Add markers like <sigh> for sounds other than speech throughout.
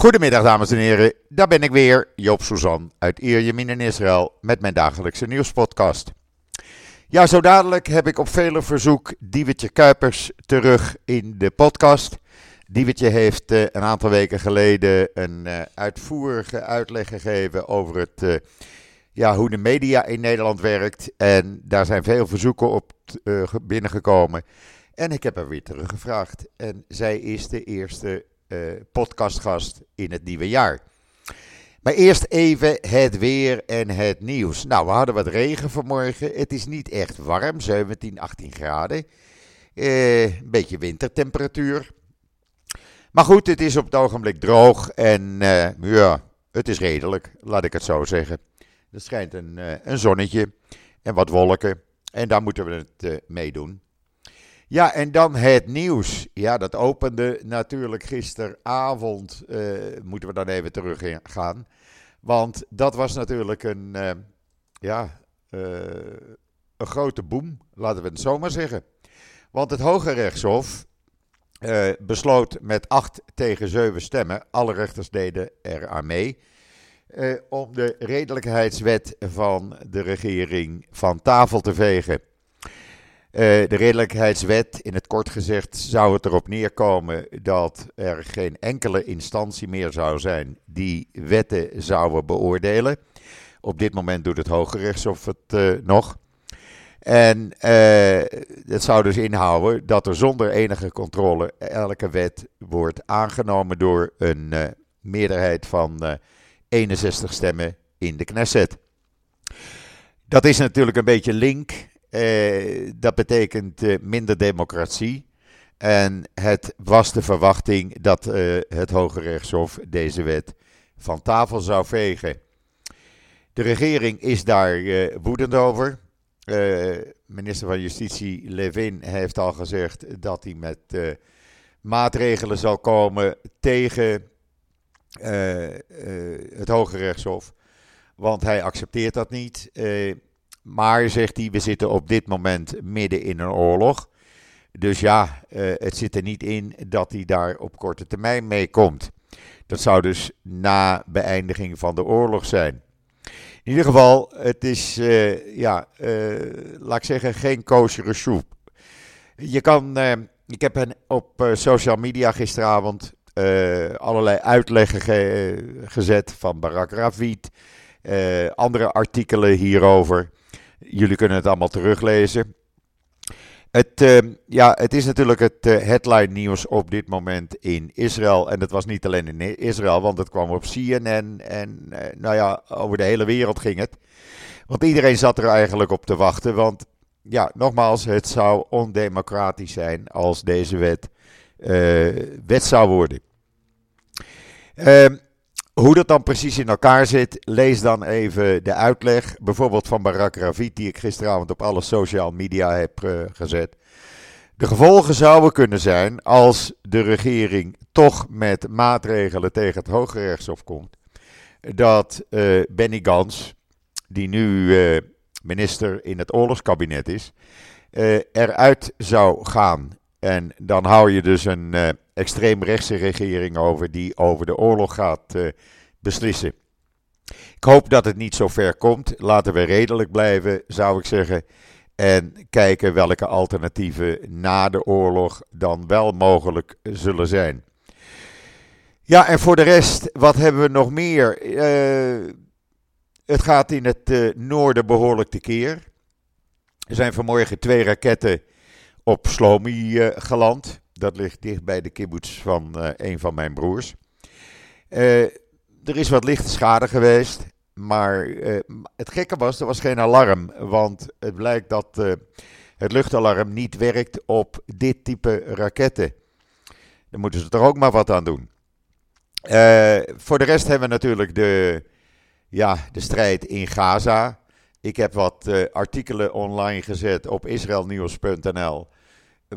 Goedemiddag dames en heren, daar ben ik weer, Joop Suzan uit Ierjemien in Israël met mijn dagelijkse nieuwspodcast. Ja, zo dadelijk heb ik op vele verzoek Diewetje Kuipers terug in de podcast. Diewetje heeft uh, een aantal weken geleden een uh, uitvoerige uitleg gegeven over het, uh, ja, hoe de media in Nederland werkt. En daar zijn veel verzoeken op binnengekomen. En ik heb haar weer teruggevraagd. En zij is de eerste podcastgast in het nieuwe jaar. Maar eerst even het weer en het nieuws. Nou, we hadden wat regen vanmorgen. Het is niet echt warm, 17, 18 graden. Eh, een beetje wintertemperatuur. Maar goed, het is op het ogenblik droog en uh, ja, het is redelijk, laat ik het zo zeggen. Er schijnt een, een zonnetje en wat wolken en daar moeten we het mee doen. Ja, en dan het nieuws. Ja, dat opende natuurlijk gisteravond. Uh, moeten we dan even terug gaan. Want dat was natuurlijk een, uh, ja, uh, een grote boom, laten we het zo maar zeggen. Want het Hoge Rechtshof besloot met acht tegen zeven stemmen, alle rechters deden er aan mee, om de redelijkheidswet van de regering van tafel te vegen. Uh, de redelijkheidswet, in het kort gezegd, zou het erop neerkomen dat er geen enkele instantie meer zou zijn die wetten zouden beoordelen. Op dit moment doet het Hoge Rechtshof het uh, nog. En uh, dat zou dus inhouden dat er zonder enige controle elke wet wordt aangenomen door een meerderheid van 61 stemmen in de Knesset. Dat is natuurlijk een beetje link uh, dat betekent uh, minder democratie. En het was de verwachting dat uh, het Hoge Rechtshof deze wet van tafel zou vegen. De regering is daar woedend over. minister van Justitie Levin heeft al gezegd dat hij met maatregelen zal komen tegen het Hoge Rechtshof. Want hij accepteert dat niet. Maar, zegt hij, we zitten op dit moment midden in een oorlog. Dus ja, uh, het zit er niet in dat hij daar op korte termijn mee komt. Dat zou dus na beëindiging van de oorlog zijn. In ieder geval, het is, uh, ja, uh, laat ik zeggen, geen kosher soep. Je kan, ik heb op social media gisteravond allerlei uitleggen ge gezet van Barak Ravid, andere artikelen hierover. Jullie kunnen het allemaal teruglezen. Het, uh, ja, het is natuurlijk het uh, headline nieuws op dit moment in Israël. En dat was niet alleen in Israël, want het kwam op CNN en uh, nou ja, over de hele wereld ging het. Want iedereen zat er eigenlijk op te wachten. Want ja, nogmaals, het zou ondemocratisch zijn als deze wet wet zou worden. Hoe dat dan precies in elkaar zit, lees dan even de uitleg, bijvoorbeeld van Barak Ravid, die ik gisteravond op alle social media heb uh, gezet. De gevolgen zouden kunnen zijn als de regering toch met maatregelen tegen het Hoge Rechtshof komt, dat uh, Benny Gans, die nu uh, minister in het oorlogskabinet is, eruit zou gaan. En dan hou je dus een extreemrechtse regering over die over de oorlog gaat uh, beslissen. Ik hoop dat het niet zo ver komt. Laten we redelijk blijven, zou ik zeggen. En kijken welke alternatieven na de oorlog dan wel mogelijk zullen zijn. Ja, en voor de rest, wat hebben we nog meer? Uh, het gaat in het uh, noorden behoorlijk tekeer. Er zijn vanmorgen twee raketten op Slomi uh, geland. Dat ligt dicht bij de kibbutz van uh, een van mijn broers. Uh, er is wat lichte schade geweest. Maar het gekke was, er was geen alarm. Want het blijkt dat het luchtalarm niet werkt op dit type raketten. Dan moeten ze er ook maar wat aan doen. voor de rest hebben we natuurlijk de, ja, de strijd in Gaza. Ik heb wat artikelen online gezet op israelnieuws.nl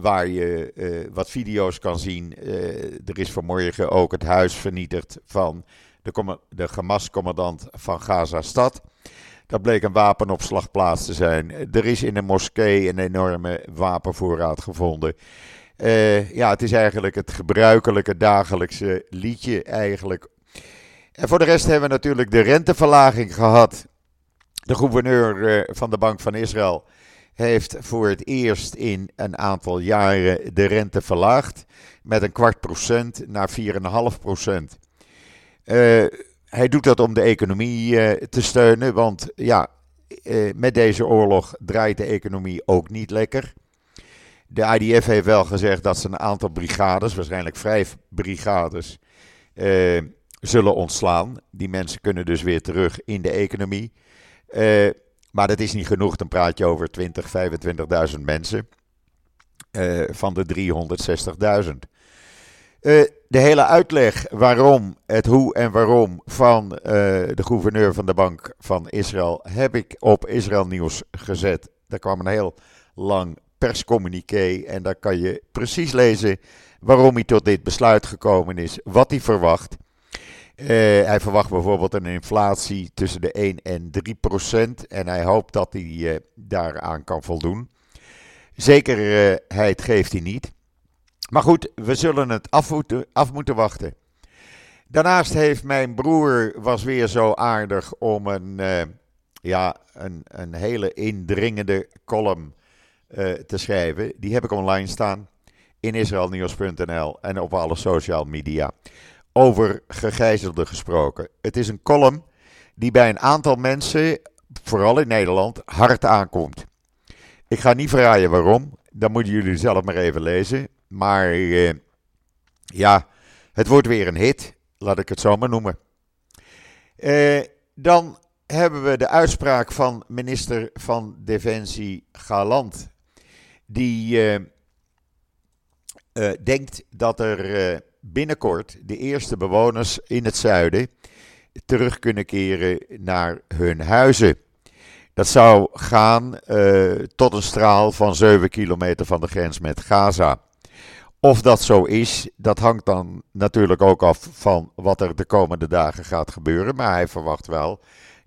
waar je uh, wat video's kan zien. Uh, er is vanmorgen ook het huis vernietigd van de, de Hamas-commandant van Gaza-stad. Dat bleek een wapenopslagplaats te zijn. Er is in een moskee een enorme wapenvoorraad gevonden. Uh, ja, het is eigenlijk het gebruikelijke dagelijkse liedje eigenlijk En voor de rest hebben we natuurlijk de renteverlaging gehad. De gouverneur van de Bank van Israël heeft voor het eerst in een aantal jaren de rente verlaagd met een kwart procent naar 4,5 procent. Uh, hij doet dat om de economie uh, te steunen, want ja, uh, met deze oorlog draait de economie ook niet lekker. De IDF heeft wel gezegd dat ze een aantal brigades, waarschijnlijk vijf brigades, zullen ontslaan. Die mensen kunnen dus weer terug in de economie. Maar dat is niet genoeg, dan praat je over 20, 25.000 mensen uh, van de 360.000. Uh, eh, de hele uitleg waarom, het hoe en waarom van uh, de gouverneur van de Bank van Israël heb ik op Israël Nieuws gezet. Daar kwam een heel lang perscommuniqué en daar kan je precies lezen waarom hij tot dit besluit gekomen is, wat hij verwacht. Uh, hij verwacht bijvoorbeeld een inflatie tussen de 1 en 3 procent. En hij hoopt dat hij uh, daaraan kan voldoen. Zekerheid geeft hij niet. Maar goed, we zullen het af moeten, af moeten wachten. Daarnaast heeft mijn broer, was weer zo aardig om een, ja, een, een hele indringende column te schrijven. Die heb ik online staan in israelnieuws.nl en op alle social media over gegijzelden gesproken. Het is een column die bij een aantal mensen, vooral in Nederland, hard aankomt. Ik ga niet verraaien waarom, dan moeten jullie zelf maar even lezen. Maar eh, ja, het wordt weer een hit, laat ik het zo maar noemen. Eh, dan hebben we de uitspraak van minister van Defensie Galant. Die eh, eh denkt dat er eh, binnenkort de eerste bewoners in het zuiden terug kunnen keren naar hun huizen. Dat zou gaan uh, tot een straal van 7 kilometer van de grens met Gaza. Of dat zo is, dat hangt dan natuurlijk ook af van wat er de komende dagen gaat gebeuren. Maar hij verwacht wel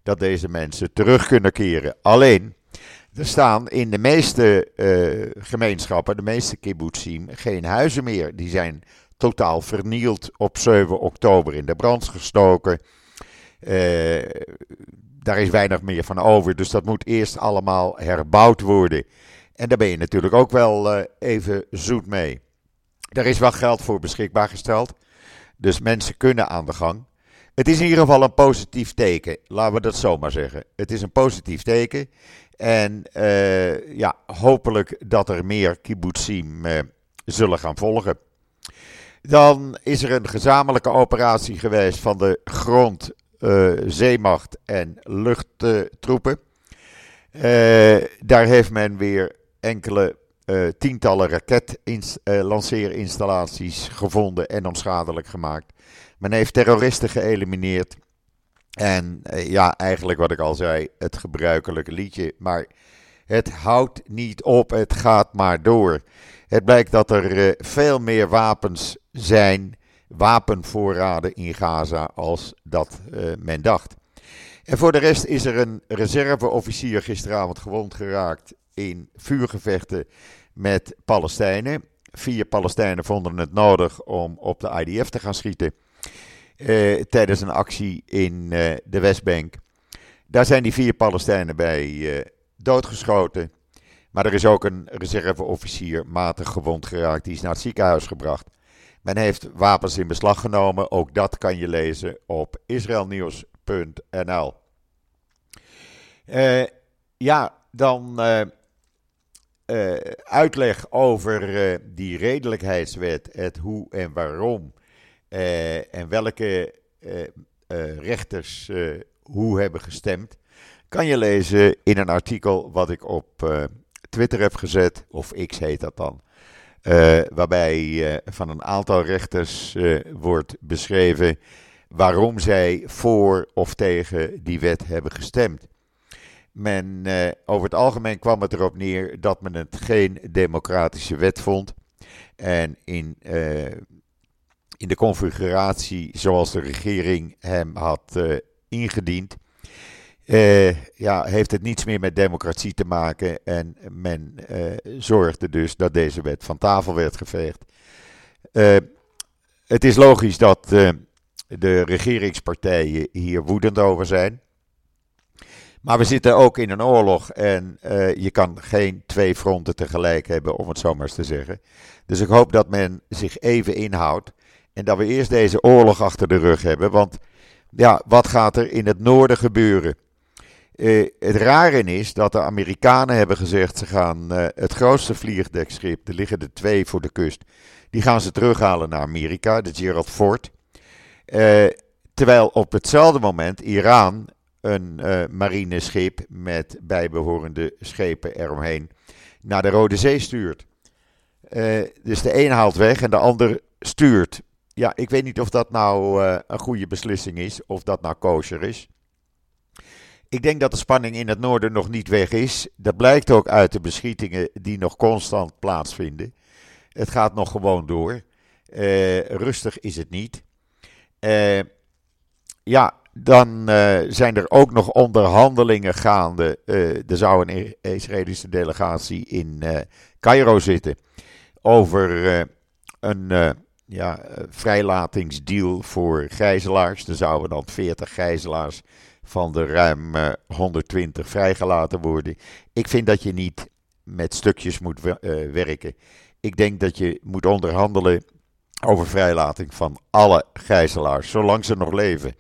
dat deze mensen terug kunnen keren. Alleen, er staan in de meeste uh, gemeenschappen, de meeste kibbutzim, geen huizen meer. Die zijn totaal vernield op 7 oktober in de brand gestoken. Uh, daar is weinig meer van over, dus dat moet eerst allemaal herbouwd worden. En daar ben je natuurlijk ook wel uh, even zoet mee. Er is wel geld voor beschikbaar gesteld, dus mensen kunnen aan de gang. Het is in ieder geval een positief teken, laten we dat zomaar zeggen. Het is een positief teken. En uh, ja, hopelijk dat er meer kibbutzim zullen gaan volgen. Dan is er een gezamenlijke operatie geweest van de grond, uh, zeemacht en luchttroepen. Uh, daar heeft men weer enkele uh, tientallen raketlanceerinstallaties gevonden en onschadelijk gemaakt. Men heeft terroristen geëlimineerd. En ja, eigenlijk wat ik al zei, het gebruikelijke liedje. Maar het houdt niet op, het gaat maar door. Het blijkt dat er veel meer wapens zijn wapenvoorraden in Gaza als dat uh, men dacht. En voor de rest is er een reserveofficier gisteravond gewond geraakt in vuurgevechten met Palestijnen. Vier Palestijnen vonden het nodig om op de IDF te gaan schieten uh, tijdens een actie in uh, de Westbank. Daar zijn die vier Palestijnen bij doodgeschoten. Maar er is ook een reserveofficier matig gewond geraakt. Die is naar het ziekenhuis gebracht. Men heeft wapens in beslag genomen. Ook dat kan je lezen op israelnieuws.nl. Uh, ja, dan uh, uh, uitleg over die redelijkheidswet, het hoe en waarom. en welke rechters hoe hebben gestemd. Kan je lezen in een artikel wat ik op Twitter heb gezet, of X heet dat dan. Uh, waarbij uh, van een aantal rechters uh, wordt beschreven waarom zij voor of tegen die wet hebben gestemd. Men, over het algemeen kwam het erop neer dat men het geen democratische wet vond. En in, in de configuratie zoals de regering hem had ingediend, uh, ja, heeft het niets meer met democratie te maken. En men uh, zorgde dus dat deze wet van tafel werd geveegd. Uh, het is logisch dat de regeringspartijen hier woedend over zijn. Maar we zitten ook in een oorlog en je kan geen twee fronten tegelijk hebben, om het zo maar eens te zeggen. Dus ik hoop dat men zich even inhoudt en dat we eerst deze oorlog achter de rug hebben. Want ja, wat gaat er in het noorden gebeuren? Uh, het rare is dat de Amerikanen hebben gezegd: ze gaan uh, het grootste vliegdekschip, er liggen er twee voor de kust, die gaan ze terughalen naar Amerika, de Gerald Ford. Uh, terwijl op hetzelfde moment Iran een marineschip met bijbehorende schepen eromheen naar de Rode Zee stuurt. dus de een haalt weg en de ander stuurt. Ja, ik weet niet of dat nou een goede beslissing is, of dat nou kosher is. Ik denk dat de spanning in het noorden nog niet weg is. Dat blijkt ook uit de beschietingen die nog constant plaatsvinden. Het gaat nog gewoon door. Uh, rustig is het niet. Uh, ja, dan uh, zijn er ook nog onderhandelingen gaande. er zou een Israëlische delegatie in Cairo zitten over een ja, vrijlatingsdeal voor gijzelaars. Er zouden dan 40 gijzelaars van de ruim 120 eh, vrijgelaten worden. Ik vind dat je niet met stukjes moet uh, werken. Ik denk dat je moet onderhandelen over vrijlating van alle gijzelaars, zolang ze nog leven.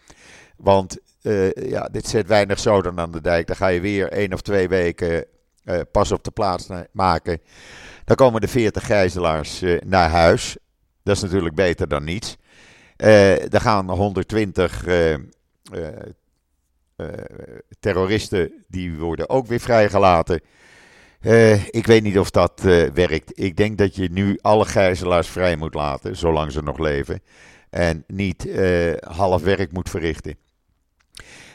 Want uh, ja, dit zet weinig zoden aan de dijk. Dan ga je weer één of twee weken pas op de plaats maken. Dan komen de 40 gijzelaars naar huis. Dat is natuurlijk beter dan niets. dan gaan 120 uh, terroristen die worden ook weer vrijgelaten. Uh, ik weet niet of dat uh, werkt. Ik denk dat je nu alle gijzelaars vrij moet laten, zolang ze nog leven. En niet half werk moet verrichten.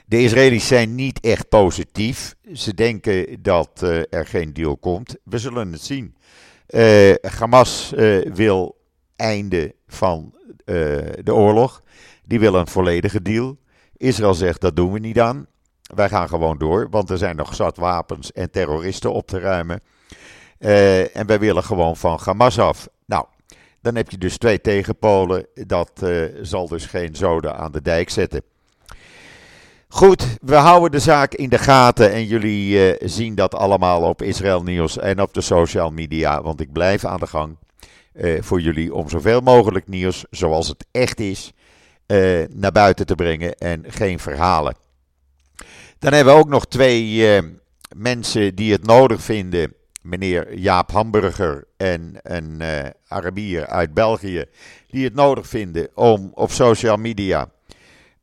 De Israëli's zijn niet echt positief. Ze denken dat er geen deal komt. We zullen het zien. Hamas wil einde van de oorlog. Die wil een volledige deal. Israël zegt dat doen we niet aan. Wij gaan gewoon door, want er zijn nog zat wapens en terroristen op te ruimen. Uh, en wij willen gewoon van Hamas af. Nou, dan heb je dus twee tegenpolen. Dat uh, zal dus geen zoden aan de dijk zetten. Goed, we houden de zaak in de gaten en jullie uh, zien dat allemaal op Israël Nieuws en op de social media. Want ik blijf aan de gang voor jullie om zoveel mogelijk nieuws, zoals het echt is, uh, naar buiten te brengen en geen verhalen. Dan hebben we ook nog twee uh, mensen die het nodig vinden. Meneer Jaap Hamburger en een uh, Arabier uit België. Die het nodig vinden om op social media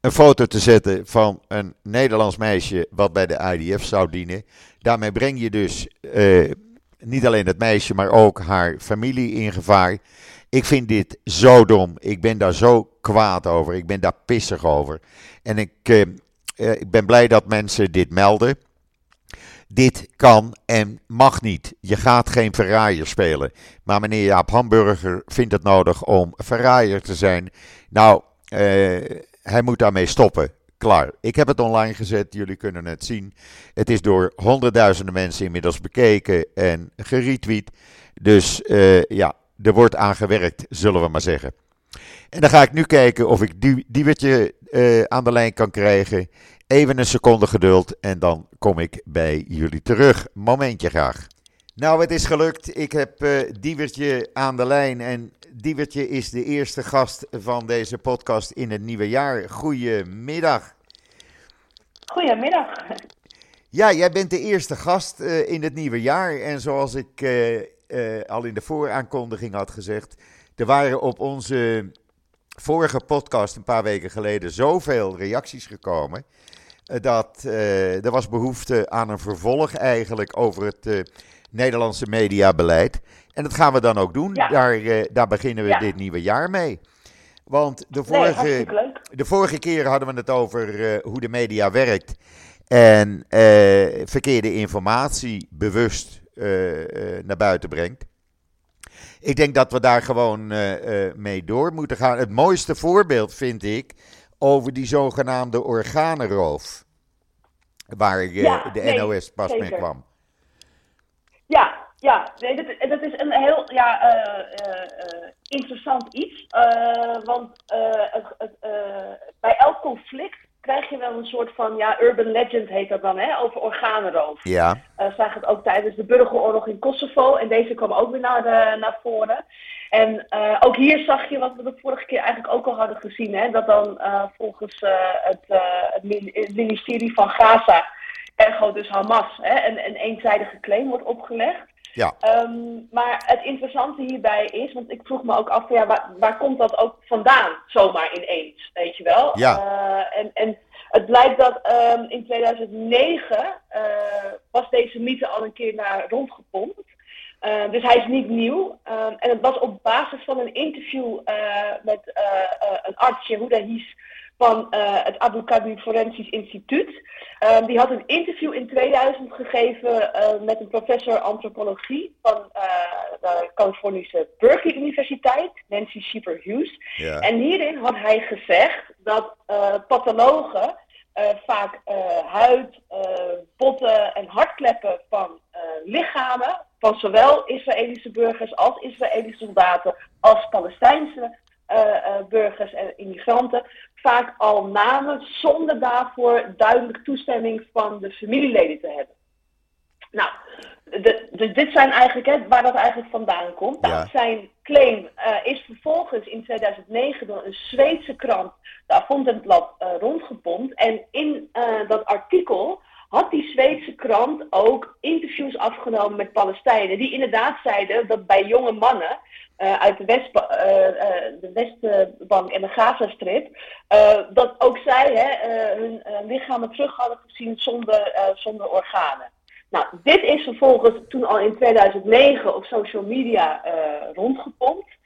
een foto te zetten van een Nederlands meisje wat bij de IDF zou dienen. Daarmee breng je dus niet alleen het meisje, maar ook haar familie in gevaar. Ik vind dit zo dom. Ik ben daar zo kwaad over. Ik ben daar pissig over. En ik, uh, ik ben blij dat mensen dit melden. Dit kan en mag niet. Je gaat geen verraaier spelen. Maar meneer Jaap Hamburger vindt het nodig om verraaier te zijn. Nou, uh, hij moet daarmee stoppen. Klaar. Ik heb het online gezet. Jullie kunnen het zien. Het is door honderdduizenden mensen inmiddels bekeken en geretweet. Dus uh, ja, er wordt aan gewerkt, zullen we maar zeggen. En dan ga ik nu kijken of ik die, Diewertje uh, aan de lijn kan krijgen. Even een seconde geduld en dan kom ik bij jullie terug. Momentje graag. Nou, het is gelukt. Ik heb uh, Diewertje aan de lijn. En Diewertje is de eerste gast van deze podcast in het nieuwe jaar. Goedemiddag. Goedemiddag. Ja, jij bent de eerste gast uh, in het nieuwe jaar. En zoals ik uh, al in de vooraankondiging had gezegd. Er waren op onze vorige podcast een paar weken geleden zoveel reacties gekomen. Uh, dat uh, er was behoefte aan een vervolg eigenlijk over het Nederlandse mediabeleid. En dat gaan we dan ook doen. Ja. Daar, daar beginnen we ja. dit nieuwe jaar mee. Want de vorige, nee, de vorige keer hadden we het over hoe de media werkt. En verkeerde informatie bewust naar buiten brengt. Ik denk dat we daar gewoon uh, mee door moeten gaan. Het mooiste voorbeeld vind ik over die zogenaamde organenroof. Waar ja, de nee, NOS pas zeker. mee kwam. Ja, ja nee, dat, dat, is een heel ja, uh, uh, interessant iets. want het, het, een soort van, ja, urban legend heet dat dan, hè, over organenroof. Ja. Uh, zag het ook tijdens de burgeroorlog in Kosovo. En deze kwam ook weer naar, de, naar voren. En uh, ook hier zag je wat we de vorige keer eigenlijk ook al hadden gezien. Hè, dat dan uh, volgens het, het, ministerie van Gaza, ergo dus Hamas, hè, een, een eenzijdige claim wordt opgelegd. Ja. Um, maar het interessante hierbij is, want ik vroeg me ook af, ja, waar, waar komt dat ook vandaan, zomaar ineens, weet je wel? Ja. Uh, en, en het blijkt dat um, in 2009 uh, was deze mythe al een keer naar rondgepompt. Uh, dus hij is niet nieuw. Um, en het was op basis van een interview met een arts, Yehuda Hies, van het Abu Dhabi Forensisch Instituut. Um, die had een interview in 2000 gegeven uh, met een professor antropologie van uh, de Californische Berkeley Universiteit, Nancy Sheeper Hughes. Ja. En hierin had hij gezegd dat pathologen vaak huid, botten en hartkleppen van lichamen van zowel Israëlische burgers als Israëlische soldaten als Palestijnse burgers en immigranten vaak al namen zonder daarvoor duidelijk toestemming van de familieleden te hebben. Nou, de, de, dit zijn eigenlijk hè, waar dat eigenlijk vandaan komt. Nou. Zijn claim uh, is vervolgens in 2009 door een Zweedse krant, de Aftonbladet, uh, rondgepompt. En in uh, dat artikel had die Zweedse krant ook interviews afgenomen met Palestijnen. Die inderdaad zeiden dat bij jonge mannen uh, uit de, West, uh, uh, de Westbank en de Gazastrip, dat ook zij hè, hun lichamen terug hadden gezien zonder, zonder organen. Nou, dit is vervolgens toen al in 2009 op social media rondgepompt.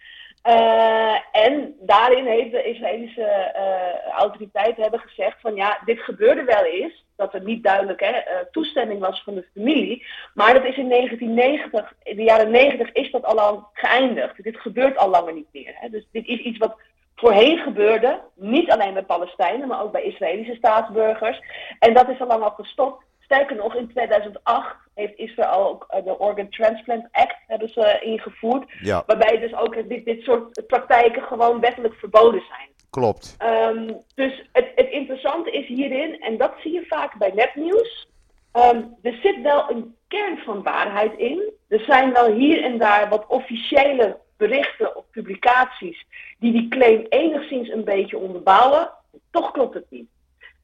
En daarin heeft de Israëlische uh, autoriteiten hebben gezegd van ja, dit gebeurde wel eens. Dat er niet duidelijk hè, uh, toestemming was van de familie. Maar dat is in 1990, in de jaren 90 is dat al lang geëindigd. Dit gebeurt al langer niet meer. Hè. Dus dit is iets wat voorheen gebeurde. Niet alleen bij Palestijnen, maar ook bij Israëlische staatsburgers. En dat is al lang al gestopt. Sterker nog, in 2008 heeft Israël ook uh, de Organ Transplant Act hebben ze ingevoerd. Ja. Waarbij dus ook dit, dit soort praktijken gewoon wettelijk verboden zijn. Klopt. Um, dus het, het, interessante is hierin, en dat zie je vaak bij nepnieuws. Um, er zit wel een kern van waarheid in. Er zijn wel hier en daar wat officiële berichten of publicaties die die claim enigszins een beetje onderbouwen. Toch klopt het niet.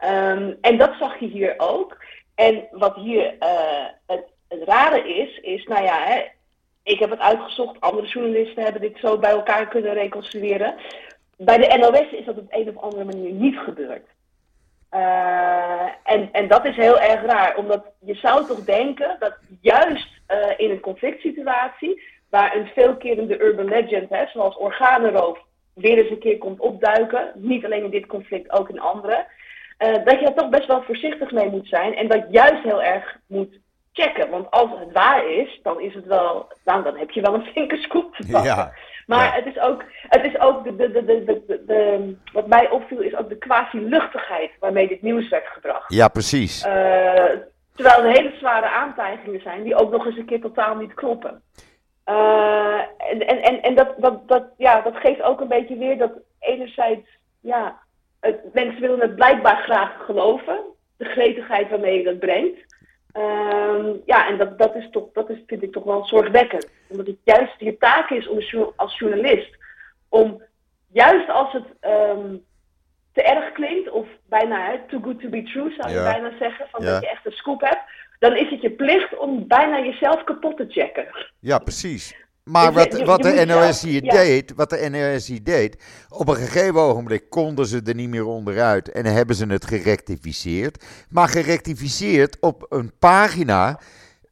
Um, en dat zag je hier ook. En wat hier uh, het, het, rare is, is, nou ja, hè, ik heb het uitgezocht, andere journalisten hebben dit zo bij elkaar kunnen reconstrueren. Bij de NOS is dat op een of andere manier niet gebeurd. Uh, en, en dat is heel erg raar, omdat je zou toch denken dat juist uh, in een conflict situatie, waar een veelkerende urban legend, hè, zoals organenroof, weer eens een keer komt opduiken, niet alleen in dit conflict, ook in andere, uh, dat je er toch best wel voorzichtig mee moet zijn en dat juist heel erg moet checken. Want als het waar is, dan is het wel, nou, dan heb je wel een flinke scoop te pakken. Maar het is ook, het is ook de, de, de, de, wat mij opviel, is ook de quasi-luchtigheid waarmee dit nieuws werd gebracht. Ja, precies. Eh, terwijl er hele zware aantijgingen zijn die ook nog eens een keer totaal niet kloppen. Eh, en en, en, en dat, dat, dat, ja, dat geeft ook een beetje weer dat enerzijds, ja, het, mensen willen het blijkbaar graag geloven, de gretigheid waarmee je dat brengt. Ehm, ja, en dat, dat, is toch, dat is, vind ik toch wel zorgwekkend. Omdat het juist je taak is om als jour- als journalist om juist als het ehm, te erg klinkt, of bijna hè, too good to be true zou je Ja. bijna zeggen, van Ja. dat je echt een scoop hebt, dan is het je plicht om bijna jezelf kapot te checken. Ja, precies. Maar je- wat, je- wat je de NOS hier ja. deed, wat de NOS hier deed, op een gegeven ogenblik konden ze er niet meer onderuit en hebben ze het gerectificeerd. Maar gerectificeerd op een pagina,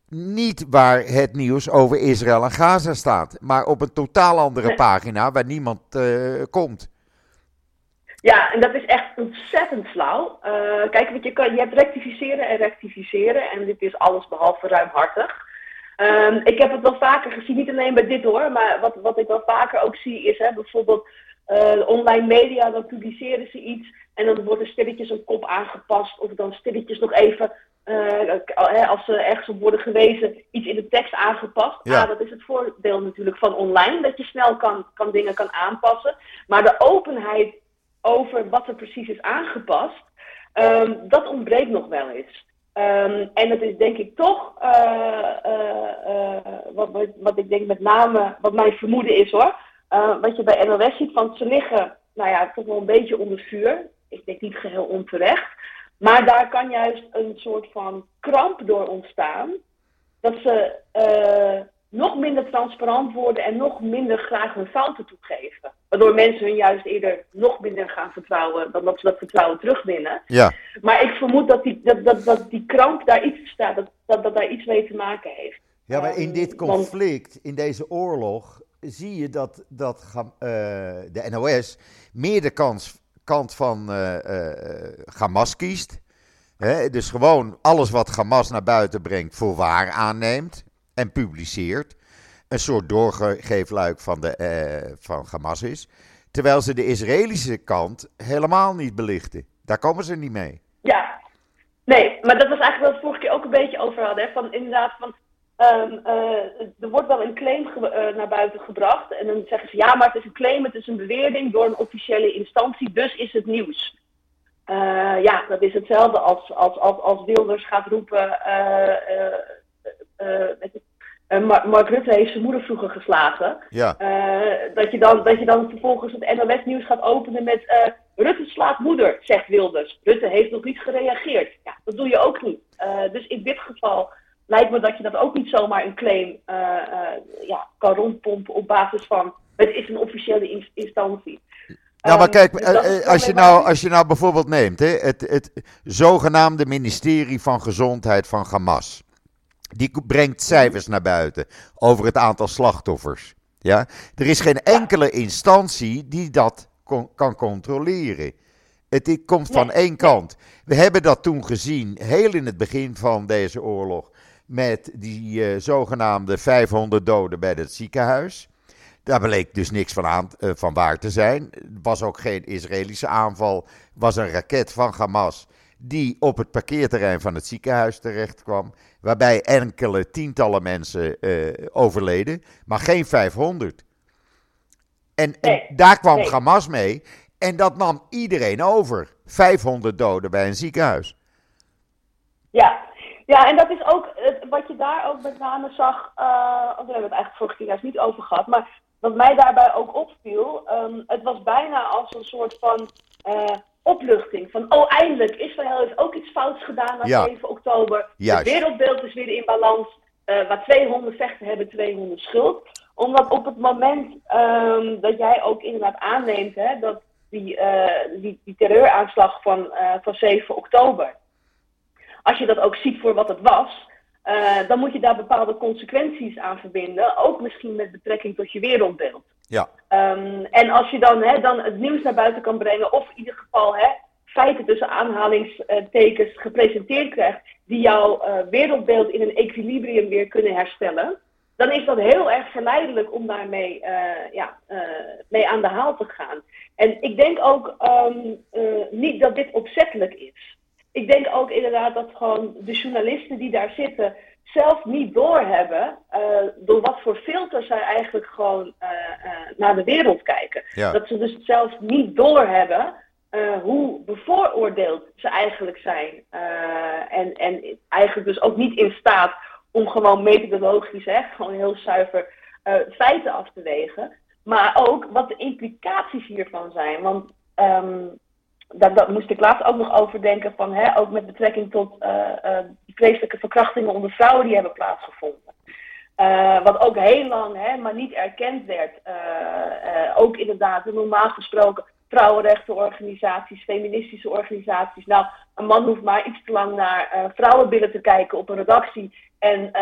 niet waar het nieuws over Israël en Gaza staat, maar op een totaal andere Nee. pagina waar niemand eh, komt. Ja, en dat is echt ontzettend flauw. Eh, kijk, want je, kan, je hebt rectificeren en rectificeren. En dit is alles behalve ruimhartig. Ehm, ik heb het wel vaker gezien, niet alleen bij dit hoor. Maar wat, wat ik wel vaker ook zie is hè, bijvoorbeeld eh, online media. Dan publiceren ze iets. En dan wordt er stilletjes een kop aangepast. Of dan stilletjes nog even, eh, hè, als ze ergens op worden gewezen, iets in de tekst aangepast. Ja. Ah, dat is het voordeel natuurlijk van online. Dat je snel kan, kan dingen kan aanpassen. Maar de openheid over wat er precies is aangepast. Ehm, dat ontbreekt nog wel eens. Ehm, en dat is denk ik toch, wat, wat, wat, ik denk met name, wat mijn vermoeden is hoor. wat je bij NOS ziet, van ze liggen, nou ja, toch wel een beetje onder vuur. Ik denk niet geheel onterecht. Maar daar kan juist een soort van kramp door ontstaan. Dat ze nog minder transparant worden en nog minder graag hun fouten toegeven. Waardoor mensen hun juist eerder nog minder gaan vertrouwen dan dat ze dat vertrouwen terugwinnen. Ja. Maar ik vermoed dat die, dat, dat, dat die kramp daar iets staat, dat, dat, dat daar iets mee te maken heeft. Ja, maar in dit conflict, in deze oorlog, zie je dat, dat uh, de NOS meer de kans, kant van uh, uh, Hamas kiest. dus gewoon alles wat Hamas naar buiten brengt voor waar aanneemt en publiceert. Een soort doorgeefluik van, de, uh, van Hamas is. Terwijl ze de Israëlische kant helemaal niet belichten. Daar komen ze niet mee. Ja, nee, maar dat was eigenlijk wat we vorige keer ook een beetje over hadden. Hè? Van inderdaad, van, um, uh, er wordt wel een claim uh, naar buiten gebracht. En dan zeggen ze ja, maar het is een claim, het is een bewering door een officiële instantie, dus is het nieuws. ja, dat is hetzelfde als, als, als, als Wilders gaat roepen. Uh, Mark Rutte heeft zijn moeder vroeger geslagen. Ja. Uh, dat, je dan, dat je dan vervolgens het NOS-nieuws gaat openen met... Uh, Rutte slaat moeder, zegt Wilders. Rutte heeft nog niet gereageerd. Ja, dat doe je ook niet. dus in dit geval lijkt me dat je dat ook niet zomaar een claim ja, kan rondpompen op basis van... Het is een officiële instantie. Ja, maar kijk, dus als je, nou, als je nou bijvoorbeeld neemt, hè, het, het zogenaamde ministerie van Gezondheid van Hamas. Die brengt cijfers naar buiten over het aantal slachtoffers. Ja? Er is geen enkele instantie die dat kan controleren. Het komt van één kant. We hebben dat toen gezien, heel in het begin van deze oorlog, met die uh, zogenaamde 500 doden bij het ziekenhuis. Daar bleek dus niks van, aan, uh, van waar te zijn. Het was ook geen Israëlische aanval, was een raket van Hamas die op het parkeerterrein van het ziekenhuis terecht kwam, waarbij enkele tientallen mensen uh, overleden, maar geen 500. En, daar kwam Hamas mee en dat nam iedereen over. 500 doden bij een ziekenhuis. Ja, ja en dat is ook wat je daar ook met name zag, uh, we hebben het eigenlijk vorige keer juist niet over gehad, maar wat mij daarbij ook opviel, um, het was bijna als een soort van uh, opluchting. Van, oh eindelijk, Israël heeft ook iets fouts gedaan na 7 oktober. Het wereldbeeld is weer in balans. Uh, waar 200 vechten hebben, 200 schuld. Omdat op het moment um, dat jij ook inderdaad aanneemt hè, dat die, uh, die, die terreuraanslag van, uh, van 7 oktober, als je dat ook ziet voor wat het was, dan moet je daar bepaalde consequenties aan verbinden. Ook misschien met betrekking tot je wereldbeeld. Ja. Um, en als je dan, hè, dan het nieuws naar buiten kan brengen, of in ieder geval hè, feiten tussen aanhalingstekens gepresenteerd krijgt, die jouw uh, wereldbeeld in een equilibrium weer kunnen herstellen, dan is dat heel erg verleidelijk om daarmee uh, ja, uh, mee aan de haal te gaan. En ik denk ook um, niet dat dit opzettelijk is. Ik denk ook inderdaad dat gewoon de journalisten die daar zitten zelf niet doorhebben uh, door wat voor filters zij eigenlijk gewoon uh, uh, naar de wereld kijken. Dat ze dus zelf niet doorhebben hoe bevooroordeeld ze eigenlijk zijn. en, en eigenlijk dus ook niet in staat om gewoon methodologisch, hè, gewoon heel zuiver feiten af te wegen. Maar ook wat de implicaties hiervan zijn. Want um, daar, moest ik laatst ook nog over denken, van, hè, ook met betrekking tot uh, uh, vreselijke verkrachtingen onder vrouwen die hebben plaatsgevonden. Uh, wat ook heel lang hè, maar niet erkend werd. ook inderdaad, normaal gesproken, vrouwenrechtenorganisaties, feministische organisaties. Nou, een man hoeft maar iets te lang naar vrouwenbillen te kijken op een redactie. En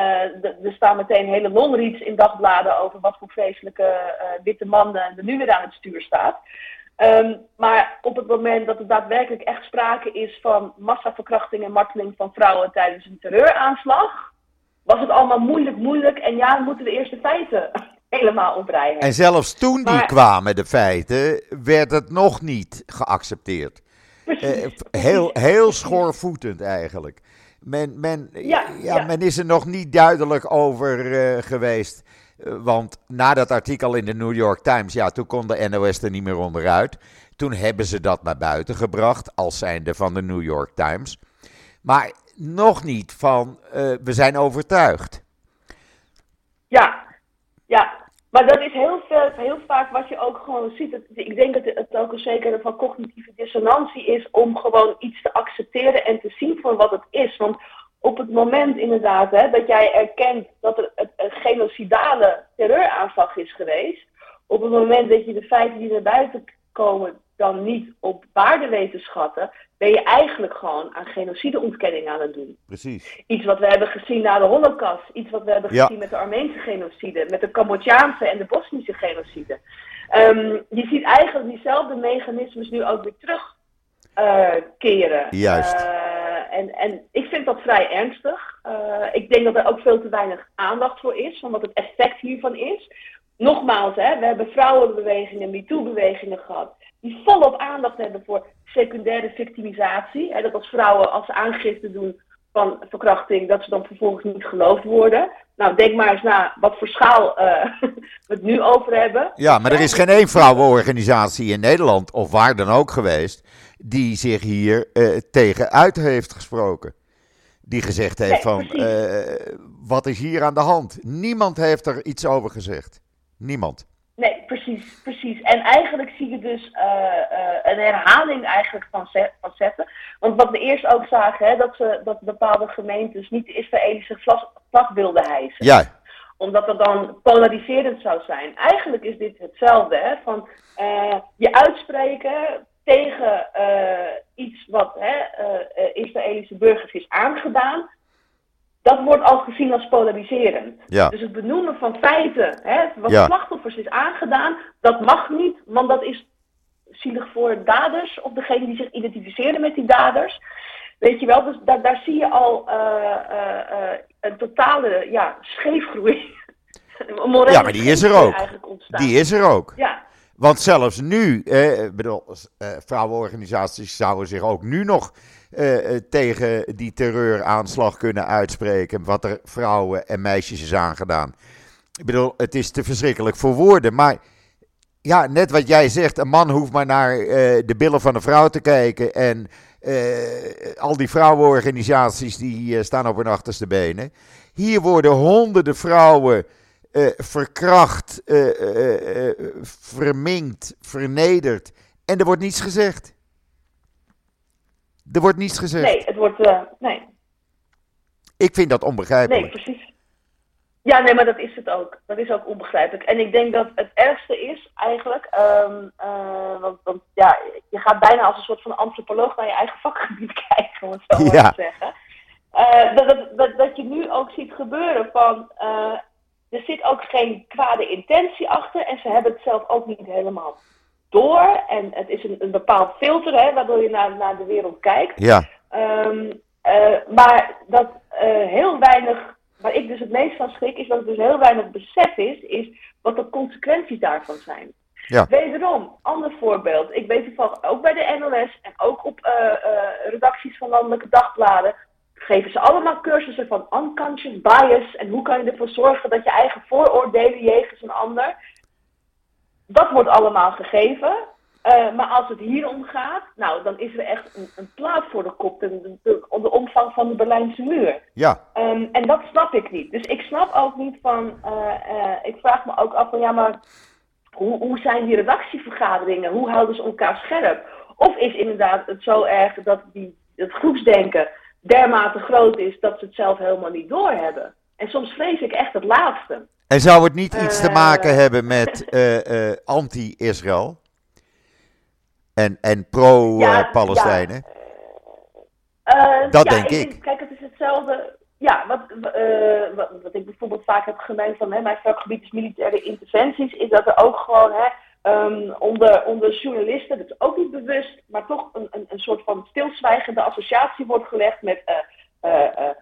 er staan meteen hele longreads in dagbladen over wat voor vreselijke witte man er nu weer aan het stuur staat. Um, maar op het moment dat er daadwerkelijk echt sprake is van massaverkrachting en marteling van vrouwen tijdens een terreuraanslag, was het allemaal moeilijk, moeilijk. En ja, dan moeten we eerst de feiten <laughs> helemaal oprijden. En zelfs toen die kwamen, de feiten, werd het nog niet geaccepteerd. Precies, uh, heel, heel schoorvoetend eigenlijk. Men, men, ja, ja, men is er nog niet duidelijk over uh, geweest want na dat artikel in de New York Times, ja, toen kon de NOS er niet meer onderuit. Toen hebben ze dat naar buiten gebracht, als zijnde van de New York Times. Maar nog niet van, we zijn overtuigd. Ja, ja. Maar dat is heel, heel vaak wat je ook gewoon ziet. ik denk dat het ook een zekere van cognitieve dissonantie is om gewoon iets te accepteren en te zien voor wat het is. Want op het moment inderdaad hè, dat jij erkent dat er een genocidale terreuraanslag is geweest, op het moment dat je de feiten die naar buiten komen dan niet op waarde weet te schatten, ben je eigenlijk gewoon aan genocideontkenning aan het doen. Precies. Iets wat we hebben gezien na de Holocaust, iets wat we hebben gezien met de Armeense genocide, met de Cambodjaanse en de Bosnische genocide. Ehm, je ziet eigenlijk diezelfde mechanismes nu ook weer terugkeren. Uh, Juist. Uh, en, en ik vind dat vrij ernstig. Uh, ik denk dat er ook veel te weinig aandacht voor is, van wat het effect hiervan is. Nogmaals, hè, we hebben vrouwenbewegingen, MeToo-bewegingen gehad die volop aandacht hebben voor secundaire victimisatie. Hè, dat als vrouwen, als ze aangifte doen van verkrachting, dat ze dan vervolgens niet geloofd worden. Nou, denk maar eens na wat voor schaal uh, <laughs> we het nu over hebben. Ja, maar er is geen één vrouwenorganisatie in Nederland, of waar dan ook geweest, die zich hier uh, tegen uit heeft gesproken. Die gezegd heeft nee, van, uh, wat is hier aan de hand? Niemand heeft er iets over gezegd. Niemand. Precies, precies. En eigenlijk zie je dus uh, uh, een herhaling eigenlijk van, van zetten. Want wat we eerst ook zagen, hè, dat, ze, dat bepaalde gemeentes niet de Israëlische vlag, vlag wilden hijsen. Ja. Omdat dat dan polariserend zou zijn. Eigenlijk is dit hetzelfde, hè, van uh, je uitspreken tegen iets wat hè, Israëlische burgers is aangedaan dat wordt al gezien als polariserend. Ja. Dus het benoemen van feiten, hè, wat Ja. slachtoffers is aangedaan, dat mag niet, want dat is zielig voor daders of degene die zich identificeren met die daders. Weet je wel, dus daar, daar zie je al eh, eh, eh, een totale ja, scheefgroei. <laughs> Ja, maar die is er ook. Die is er ook. Ja, Want zelfs nu, eh, bedoel, eh, vrouwenorganisaties zouden zich ook nu nog eh, eh, tegen die terreuraanslag kunnen uitspreken. Wat er vrouwen en meisjes is aangedaan. Ik bedoel, het is te verschrikkelijk voor woorden. Maar ja, net wat jij zegt, een man hoeft maar naar eh, de billen van een vrouw te kijken. En al die vrouwenorganisaties die staan op hun achterste benen. Hier worden honderden vrouwen verkracht, verminkt, vernederd. En er wordt niets gezegd. Er wordt niets gezegd. nee, het wordt. eh, nee, Ik vind dat onbegrijpelijk. Nee, precies. Ja, nee, maar dat is het ook. Dat is ook onbegrijpelijk. En ik denk dat het ergste is eigenlijk, ehm, eh, want, want ja, je gaat bijna als een soort van antropoloog naar je eigen vakgebied <laughs> kijken, om het zo maar Ja. te zeggen. Eh, dat, dat, dat, dat je nu ook ziet gebeuren van, er zit ook geen kwade intentie achter en ze hebben het zelf ook niet helemaal door. En het is een, een bepaald filter, hè, waardoor je naar, naar de wereld kijkt. Ja, Ehm, eh, maar dat eh, heel weinig, waar ik dus het meest van schrik, is dat er dus heel weinig besef is, is wat de consequenties daarvan zijn. Ja. Wederom, ander voorbeeld. Ik weet toevallig ook bij de NOS en ook op eh, redacties van landelijke dagbladen geven ze allemaal cursussen van unconscious bias en hoe kan je ervoor zorgen dat je eigen vooroordelen jegens een ander. Dat wordt allemaal gegeven. Eh, maar als het hier om gaat, nou, dan is er echt een, een plaat voor de kop, de, de, de, de omvang van de Berlijnse muur. ja, Ehm, en dat snap ik niet. Dus ik snap ook niet van, eh, eh, ik vraag me ook af van, ja, maar hoe, hoe zijn die redactievergaderingen? Hoe houden ze elkaar scherp? Of is inderdaad het zo erg dat die, het groepsdenken dermate groot is dat ze het zelf helemaal niet doorhebben? En soms vrees ik echt het laatste. En zou het niet iets te Eh. maken hebben met eh, eh, anti-Israël? En, en pro-Palestijnen? Eh, Dat ja, denk ik. Kijk, het is hetzelfde. Ja, wat, wat, wat ik bijvoorbeeld vaak heb gemeen van hè, mijn vakgebied is militaire interventies, is dat er ook gewoon hè, ehm, onder, onder journalisten, dat is ook niet bewust, maar toch een, een, een soort van stilzwijgende associatie wordt gelegd met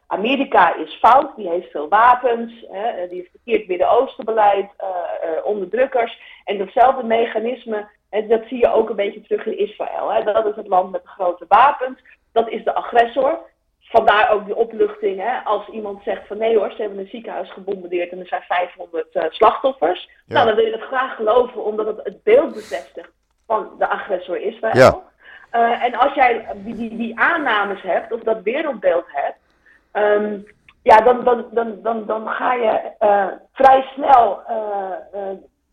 Amerika is fout, die heeft veel wapens, hè, eh, die heeft verkeerd Midden-Oostenbeleid, eh, eh, onderdrukkers. En datzelfde mechanisme, hè, dat zie je ook een beetje terug in Israël. Hè. Dat is het land met de grote wapens, dat is de agressor. vandaar ook die opluchting. Hè? Als iemand zegt van nee hoor, ze hebben een ziekenhuis gebombardeerd en er zijn 500 uh, slachtoffers. Ja. Nou, dan wil je dat graag geloven, omdat het het beeld bevestigt van de agressor Israël. Ja. Uh, en als jij die, die, aannames hebt, of dat wereldbeeld hebt, um, ja, dan, dan, dan, dan, dan ga je uh, vrij snel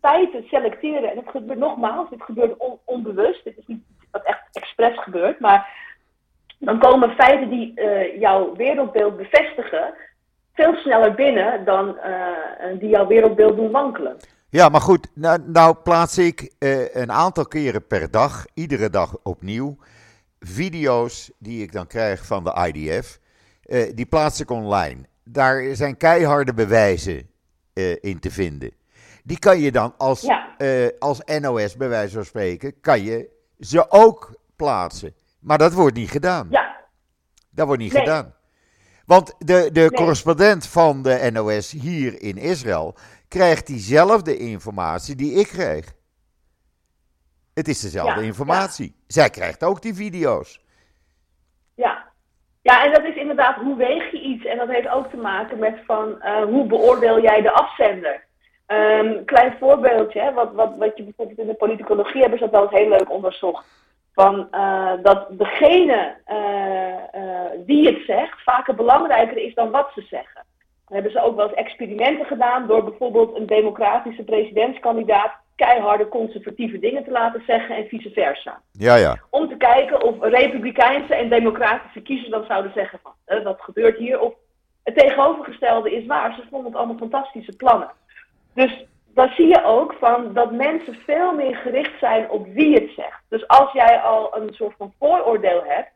feiten selecteren. En het gebeurt nogmaals, dit gebeurt on, onbewust. Dit is niet wat echt expres gebeurt, maar dan komen feiten die jouw wereldbeeld bevestigen veel sneller binnen dan die jouw wereldbeeld doen wankelen. Ja, maar goed, nou, nou plaats ik uh, een aantal keren per dag, iedere dag opnieuw, video's die ik dan krijg van de IDF. die plaats ik online. Daar zijn keiharde bewijzen in te vinden. Die kan je dan als, ja. als NOS, bij wijze van spreken, kan je ze ook plaatsen. Maar dat wordt niet gedaan. Ja. Dat wordt niet gedaan. Want de, de correspondent van de NOS hier in Israël krijgt diezelfde informatie die ik kreeg. Het is dezelfde informatie. Zij krijgt ook die video's. Ja. Ja, en dat is inderdaad hoe weeg je iets. En dat heeft ook te maken met van uh, hoe beoordeel jij de afzender. Um, klein voorbeeldje, hè, wat, wat, wat je bijvoorbeeld in de politicologie hebben ze dat wel eens heel leuk onderzocht van, uh, dat degene uh, die het zegt vaker belangrijker is dan wat ze zeggen. Hebben ze ook wel eens experimenten gedaan door bijvoorbeeld een democratische presidentskandidaat keiharde conservatieve dingen te laten zeggen en vice versa. Ja, ja. Om te kijken of republikeinse en democratische kiezers dan zouden zeggen van, wat gebeurt hier? Of het tegenovergestelde is waar, ze vonden het allemaal fantastische plannen. Dus dan zie je ook van dat mensen veel meer gericht zijn op wie het zegt. Dus als jij al een soort van vooroordeel hebt,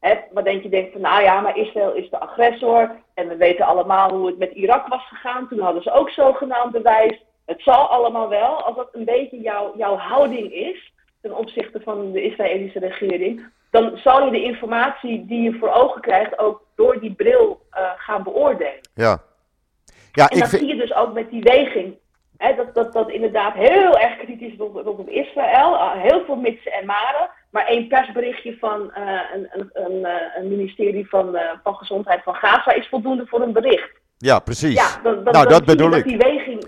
hè, wat denk je denkt van nou ja, maar Israël is de agressor en we weten allemaal hoe het met Irak was gegaan. Toen hadden ze ook zogenaamd bewijs. Het zal allemaal wel, als dat een beetje jouw, jouw houding is ten opzichte van de Israëlische regering, dan zal je de informatie die je voor ogen krijgt ook door die bril uh, gaan beoordelen. Ja. Ja, en dat zie je dus ook met die weging dat, dat, dat inderdaad heel erg kritisch rondom Israël. Heel veel mitsen en maren. Maar één persberichtje van uh, een, een, een, eh, een, ministerie van, uh, van Gezondheid van Gaza is voldoende voor een bericht. Ja, precies. Ja, dan, dan, nou, dat bedoel ik. Die weging,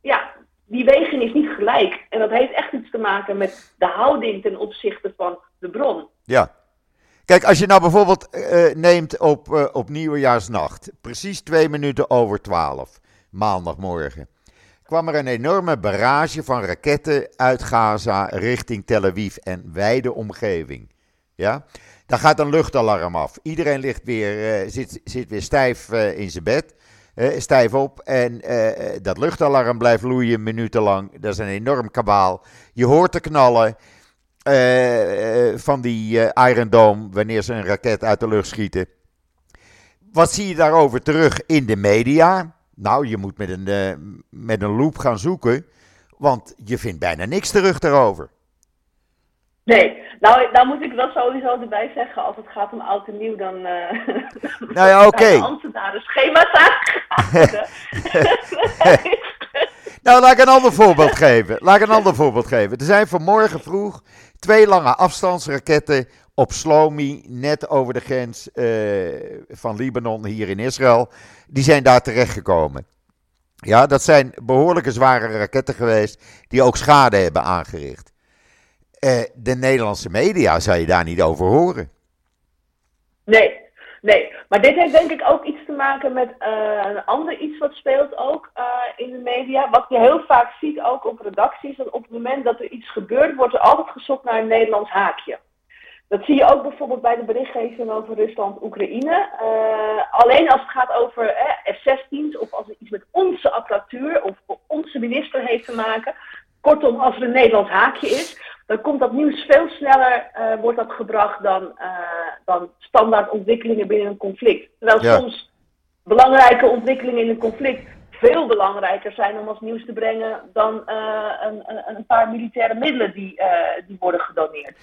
ja, die weging is niet gelijk. En dat heeft echt iets te maken met de houding ten opzichte van de bron. Ja. Kijk, als je nou bijvoorbeeld neemt op, op Nieuwjaarsnacht, precies twee minuten over twaalf, maandagmorgen kwam er een enorme barrage van raketten uit Gaza richting Tel Aviv en wijde omgeving. Ja? Dan gaat een luchtalarm af. Iedereen ligt weer, uh, zit, zit weer stijf uh, in zijn bed, uh, stijf op. En dat luchtalarm blijft loeien minutenlang. Dat is een enorm kabaal. Je hoort te knallen van die Iron Dome wanneer ze een raket uit de lucht schieten. Wat zie je daarover terug in de media? Nou, je moet met een, uh, met een loop gaan zoeken, want je vindt bijna niks terug daarover. Nee, nou, daar moet ik wel sowieso erbij zeggen, als het gaat om oud en nieuw, dan. Uh, <laughs> nou ja, <laughs> oké. Okay. ambtenaren schema's aangehouden. <laughs> nou, laat ik een ander voorbeeld geven. Laat ik een ander voorbeeld geven. Er zijn vanmorgen vroeg twee lange afstandsraketten op Slomi, net over de grens uh, van Libanon hier in Israël. Die zijn daar terechtgekomen. Ja, dat zijn behoorlijke zware raketten geweest die ook schade hebben aangericht. Uh, de Nederlandse media zou je daar niet over horen. Nee, nee. Maar dit heeft denk ik ook iets te maken met uh, een ander iets wat speelt ook in de media. Wat je heel vaak ziet ook op redacties. Dat op het moment dat er iets gebeurt, wordt er altijd gezocht naar een Nederlands haakje. Dat zie je ook bijvoorbeeld bij de berichtgeving over Rusland-Oekraïne. Uh, alleen als het gaat over eh, F-16's of als het iets met onze apparatuur of onze minister heeft te maken. Kortom, als er een Nederlands haakje is, dan komt dat nieuws veel sneller uh, wordt dat gebracht dan, dan standaard ontwikkelingen binnen een conflict. Terwijl soms belangrijke ontwikkelingen in een conflict veel belangrijker zijn om als nieuws te brengen dan een, een, een, paar militaire middelen die, die worden gedoneerd.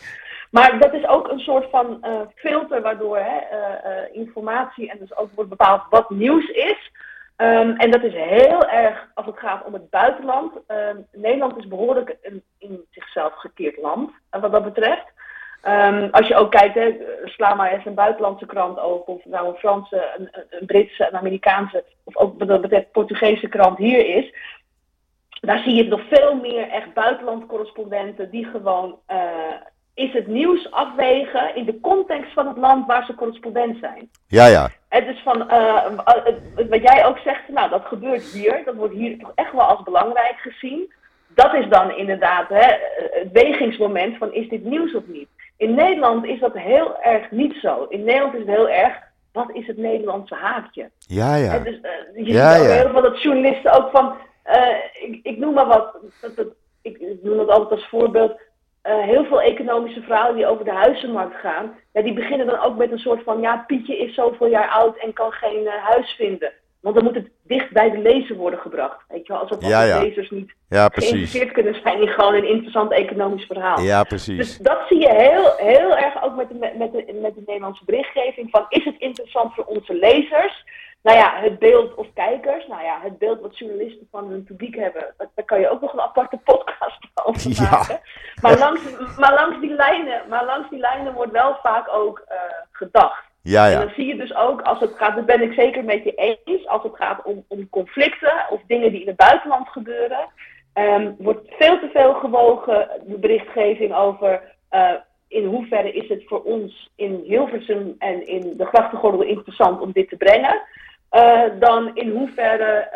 Maar dat is ook een soort van uh, filter waardoor hè, uh, uh, informatie en dus ook wordt bepaald wat nieuws is. Um, en dat is heel erg als het gaat om het buitenland. Um, Nederland is behoorlijk een in zichzelf gekeerd land, wat dat betreft. Ehm, als je ook kijkt, hè, sla maar eens een buitenlandse krant open, of nou een Franse, een, Britse, een Amerikaanse, of ook wat dat betreft Portugese krant hier is. Daar zie je nog veel meer echt buitenlandcorrespondenten die gewoon is het nieuws afwegen in de context van het land waar ze correspondent zijn. Ja, ja. Het is van, uh, wat jij ook zegt, nou dat gebeurt hier, dat wordt hier toch echt wel als belangrijk gezien. Dat is dan inderdaad hè, het wegingsmoment van is dit nieuws of niet. In Nederland is dat heel erg niet zo. In Nederland is het heel erg, wat is het Nederlandse haakje? Ja, ja. dus, uh, je ja, ziet ja. heel veel dat journalisten ook van, uh, ik, ik, noem maar wat, dat, dat, ik, ik noem dat altijd als voorbeeld, uh, heel veel economische verhalen die over de huizenmarkt gaan, ja, die beginnen dan ook met een soort van, ja, Pietje is zoveel jaar oud en kan geen uh, huis vinden. Want dan moet het dicht bij de lezer worden gebracht. Weet je wel, alsof ja, ja. lezers niet ja, geïnteresseerd kunnen zijn in gewoon een interessant economisch verhaal. Ja, precies. Dus dat zie je heel, heel erg ook met de, met, de, met de Nederlandse berichtgeving. Van, is het interessant voor onze lezers? Nou ja, het beeld of kijkers. Nou ja, het beeld wat journalisten van hun publiek hebben. Daar kan je ook nog een aparte podcast over maken. Maar, <laughs> langs, maar, langs die lijnen, maar langs die lijnen wordt wel vaak ook uh, gedacht. Ja, ja. En dan zie je dus ook, als het gaat, dat ben ik zeker met je eens, als het gaat om, om conflicten of dingen die in het buitenland gebeuren, um, wordt veel te veel gewogen de berichtgeving over uh, in hoeverre is het voor ons in Hilversum en in de grachtengordel interessant om dit te brengen. Uh, dan in hoeverre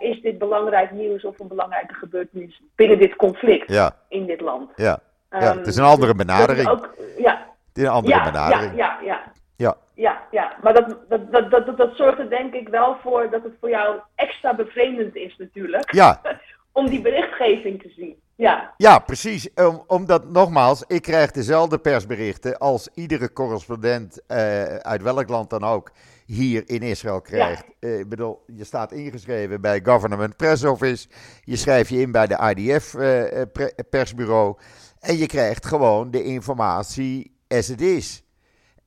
uh, is dit belangrijk nieuws of een belangrijke gebeurtenis binnen dit conflict ja. in dit land. Ja. ja, het is een andere benadering. Ook, ja. Het is een andere ja, benadering. Ja, ja, ja. Ja. Ja, ja. maar dat, dat, dat, dat, dat zorgt er denk ik wel voor dat het voor jou extra bevreemdend is natuurlijk. Ja. <laughs> om die berichtgeving te zien. Ja, ja precies. Om, omdat, nogmaals, ik krijg dezelfde persberichten als iedere correspondent uh, uit welk land dan ook hier in Israël krijgt. Ja. Uh, ik bedoel, je staat ingeschreven bij Government Press Office. Je schrijft je in bij de IDF uh, persbureau. En je krijgt gewoon de informatie as het is.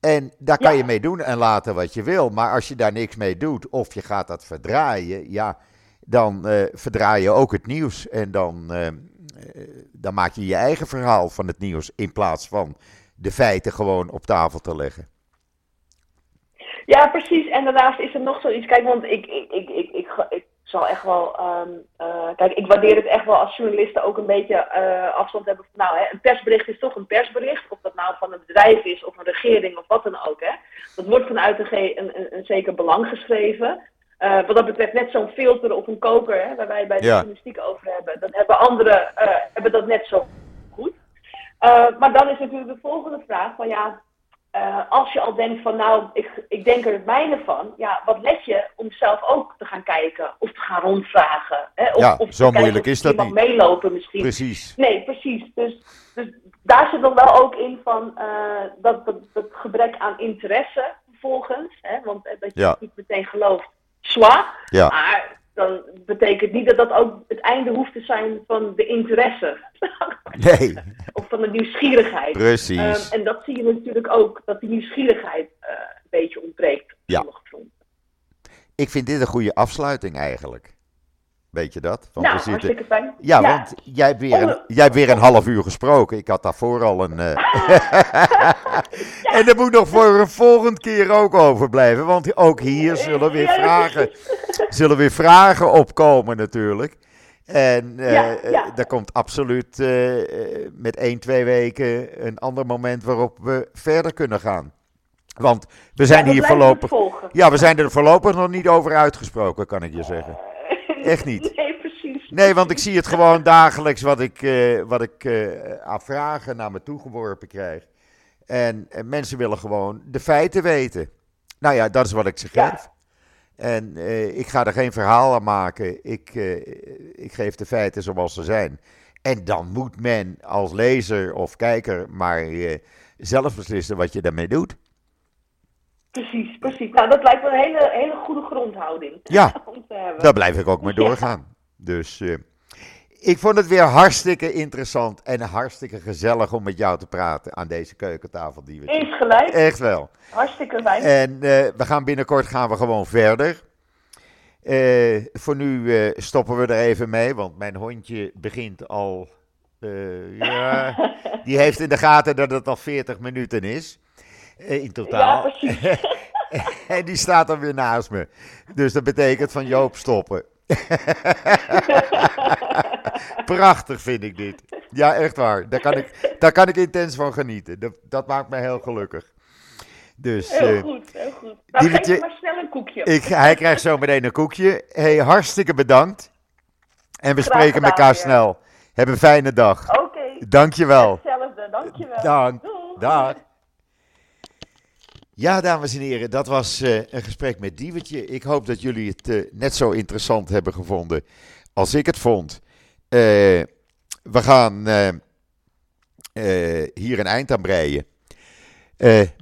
En daar kan Ja. je mee doen en laten wat je wil. Maar als je daar niks mee doet of je gaat dat verdraaien, ja, dan eh, verdraai je ook het nieuws. En dan, eh, eh, dan maak je je eigen verhaal van het nieuws in plaats van de feiten gewoon op tafel te leggen. Ja, precies. En daarnaast is er nog zoiets. Kijk, want ik, ik, ik, ik, ik, ik zal echt wel. ehm, eh, kijk, ik waardeer het echt wel als journalisten ook een beetje eh, afstand hebben. Van, nou, hè, een persbericht is toch een persbericht. Of dat nou van een bedrijf is of een regering of wat dan ook. Hè. Dat wordt vanuit een, een, een, zeker belang geschreven. Eh, wat dat betreft net zo'n filter of een koker, hè, waar wij bij de Ja. journalistiek over hebben. Dat hebben anderen hebben dat net zo goed. Maar dan is natuurlijk de volgende vraag van ja, eh, als je al denkt van nou, ik, ik denk er het mijne van, ja, wat let je om zelf ook te gaan kijken of te gaan rondvragen? Hè? Of, Ja, of zo moeilijk is dat niet. meelopen misschien. Precies. Nee, precies. Dus, dus daar zit dan wel ook in van eh, dat, dat, dat gebrek aan interesse vervolgens. Hè? Want eh, dat je Ja. niet meteen gelooft, zwaar. Ja. Maar dan betekent niet dat dat ook het einde hoeft te zijn van de interesse. <laughs> Nee, of van de nieuwsgierigheid. precies. Ehm, en dat zie je natuurlijk ook, dat die nieuwsgierigheid eh, een beetje ontbreekt. op Ja. sommige fronten. Ik vind dit een goede afsluiting eigenlijk. Weet je dat? Want nou, zitten... fijn. Ja, want jij hebt, weer een, Onder- jij hebt weer een half uur gesproken. Ik had daarvoor al een. eh, <laughs> en dat moet nog voor een volgende keer ook overblijven. Want ook hier zullen weer vragen, zullen weer vragen opkomen, natuurlijk. En eh, Ja, eh, ja. er komt absoluut eh, eh, met één, twee weken een ander moment waarop we verder kunnen gaan. Want we zijn Ja, hier voorlopig. Ja, we zijn er voorlopig nog niet over uitgesproken, kan ik je zeggen. <laughs> Echt niet. Nee, precies. Nee, want ik zie het gewoon dagelijks wat ik, eh, wat ik eh, aan vragen naar me toe geworpen krijg. En, en mensen willen gewoon de feiten weten. Nou ja, dat is wat ik ze Ja. geef. En eh, ik ga er geen verhaal aan maken. Ik, ik geef de feiten zoals ze zijn. En dan moet men als lezer of kijker maar zelf beslissen wat je daarmee doet. Precies, precies. Nou, dat lijkt me een hele, hele goede grondhouding <laughs> Ja. <laughs> om te hebben. Daar blijf ik ook mee doorgaan. Dus eh, ik vond het weer hartstikke interessant en hartstikke gezellig om met jou te praten aan deze keukentafel die we Eens gelijk. Echt wel. Hartstikke fijn. En eh, we gaan binnenkort gaan we gewoon verder. Eh, voor nu stoppen we er even mee, want mijn hondje begint al ja, <laughs> die heeft in de gaten dat het al 40 minuten is. Eh, in totaal. Ja, precies. <laughs> en die staat dan weer naast me. Dus dat betekent van Joop stoppen. <laughs> Prachtig vind ik dit. Ja, echt waar. Daar kan ik, daar kan ik intens van genieten. Dat, dat maakt me heel gelukkig. Dus Heel eh, goed, heel goed. Nou, geef je- maar snel een koekje. ik, hij krijgt zo meteen een koekje. Hey, hartstikke bedankt. En we Graag spreken elkaar weer. snel. Heb een fijne dag. Oké, Dankjewel. hetzelfde. Dankjewel. Dank. Doeg. Dag. Ja, dames en heren, dat was eh, een gesprek met Diewertje. Ik hoop dat jullie het eh, net zo interessant hebben gevonden als ik het vond. Eh, we gaan hier een eind aan breien.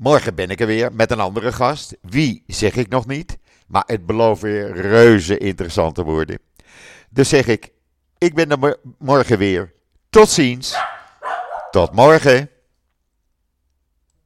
Morgen ben ik er weer met een andere gast. Wie zeg ik nog niet, maar het belooft weer reuze interessant te worden. Dus zeg ik, ik ben er mo- morgen weer. Tot ziens. Tot morgen.